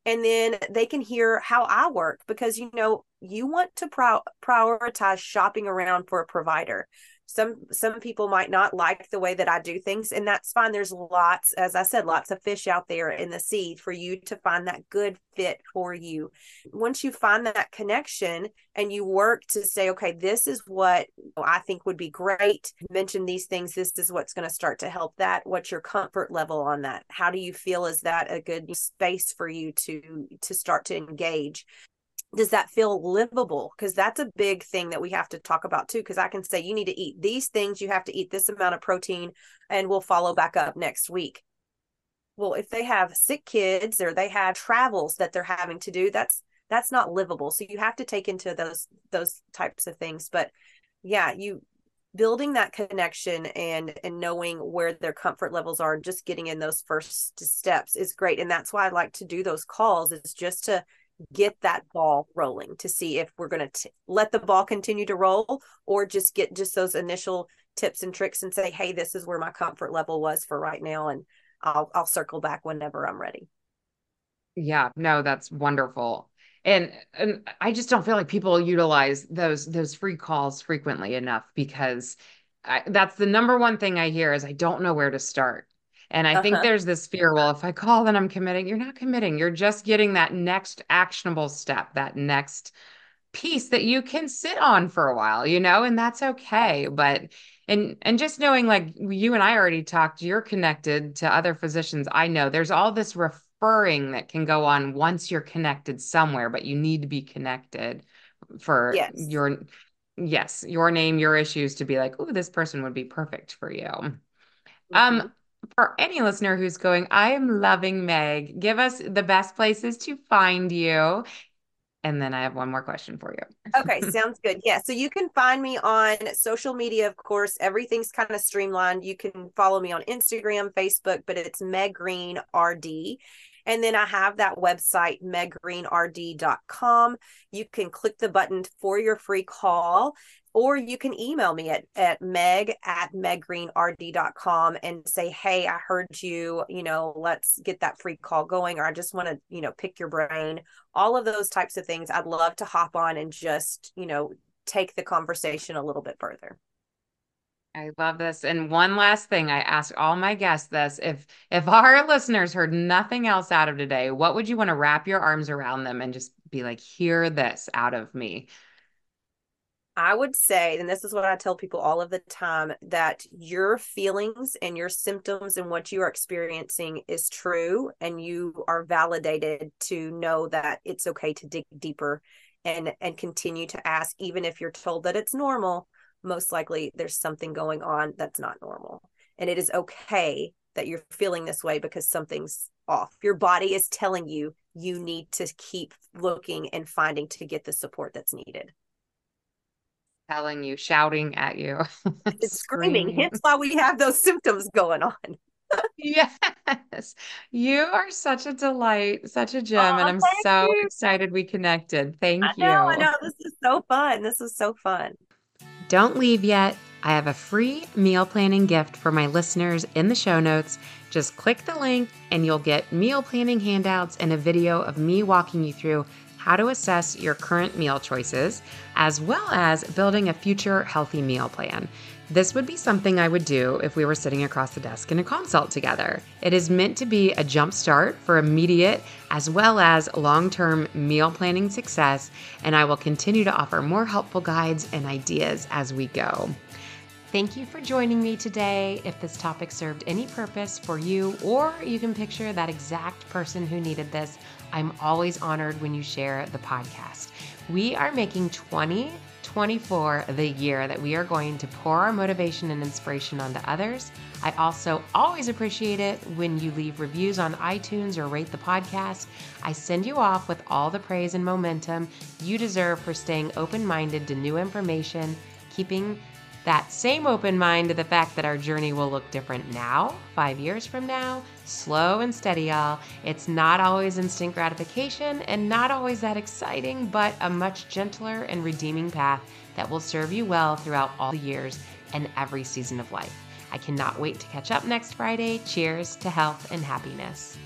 And then they can hear how I work because you know you want to pro- prioritize shopping around for a provider some some people might not like the way that I do things and that's fine. There's lots as I said lots of fish out there in the sea for you to find that good fit for you. Once you find that connection and you work to say okay this is what I think would be great. Mention these things. This is what's going to start to help that. What's your comfort level on that? How do you feel is that a good space for you to to start to engage does that feel livable? Because that's a big thing that we have to talk about too because i can say you need to eat these things. You have to eat this amount of protein and we'll follow back up next week. Well if they have sick kids or they have travels that they're having to do that's that's not livable. So you have to take into those those types of things. But yeah you building that connection and and knowing where their comfort levels are just getting in those first steps is great. And that's why i like to do those calls is just to get that ball rolling to see if we're going to let the ball continue to roll or just get just those initial tips and tricks and say hey this is where my comfort level was for right now and I'll I'll circle back whenever I'm ready. Yeah, no, that's wonderful. And and I just don't feel like people utilize those those free calls frequently enough because I, that's the number one thing I hear is I don't know where to start. And I uh-huh. think there's this fear well, if I call, then I'm committing. You're not committing. You're just getting that next actionable step, that next piece that you can sit on for a while, you know, and that's okay. But and and just knowing like you and I already talked, you're connected to other physicians. I know there's all this referring that can go on once you're connected somewhere, but you need to be connected for yes. your yes, your name, your issues to be like, oh, this person would be perfect for you. Um, mm-hmm. Um, for any listener who's going, I am loving Meg, give us the best places to find you. And then I have one more question for you. okay, sounds good. Yeah. So you can find me on social media, of course. Everything's kind of streamlined. You can follow me on Instagram, Facebook, but it's Meg Green RD. And then I have that website, meggreenrd.com. You can click the button for your free call or you can email me at, at meg at meggreenrd.com and say hey i heard you you know let's get that free call going or i just want to you know pick your brain all of those types of things i'd love to hop on and just you know take the conversation a little bit further I love this. And one last thing, I ask all my guests this: if if our listeners heard nothing else out of today, what would you want to wrap your arms around them and just be like, "Hear this out of me"? I would say, and this is what I tell people all of the time, that your feelings and your symptoms and what you are experiencing is true, and you are validated to know that it's okay to dig deeper and and continue to ask, even if you're told that it's normal. Most likely, there's something going on that's not normal, and it is okay that you're feeling this way because something's off. Your body is telling you you need to keep looking and finding to get the support that's needed telling you, shouting at you. screaming. Hence why we have those symptoms going on. yes. You are such a delight, such a gem. Oh, and I'm so you. excited we connected. Thank I you. Know, I know. This is so fun. This is so fun. Don't leave yet. I have a free meal planning gift for my listeners in the show notes. Just click the link and you'll get meal planning handouts and a video of me walking you through how to assess your current meal choices, as well as building a future healthy meal plan. This would be something I would do if we were sitting across the desk in a consult together. It is meant to be a jumpstart for immediate as well as long term meal planning success, and I will continue to offer more helpful guides and ideas as we go. Thank you for joining me today. If this topic served any purpose for you, or you can picture that exact person who needed this, I'm always honored when you share the podcast. We are making 2024 the year that we are going to pour our motivation and inspiration onto others. I also always appreciate it when you leave reviews on iTunes or rate the podcast. I send you off with all the praise and momentum you deserve for staying open minded to new information, keeping that same open mind to the fact that our journey will look different now, five years from now, slow and steady, y'all. It's not always instant gratification and not always that exciting, but a much gentler and redeeming path that will serve you well throughout all the years and every season of life. I cannot wait to catch up next Friday. Cheers to health and happiness.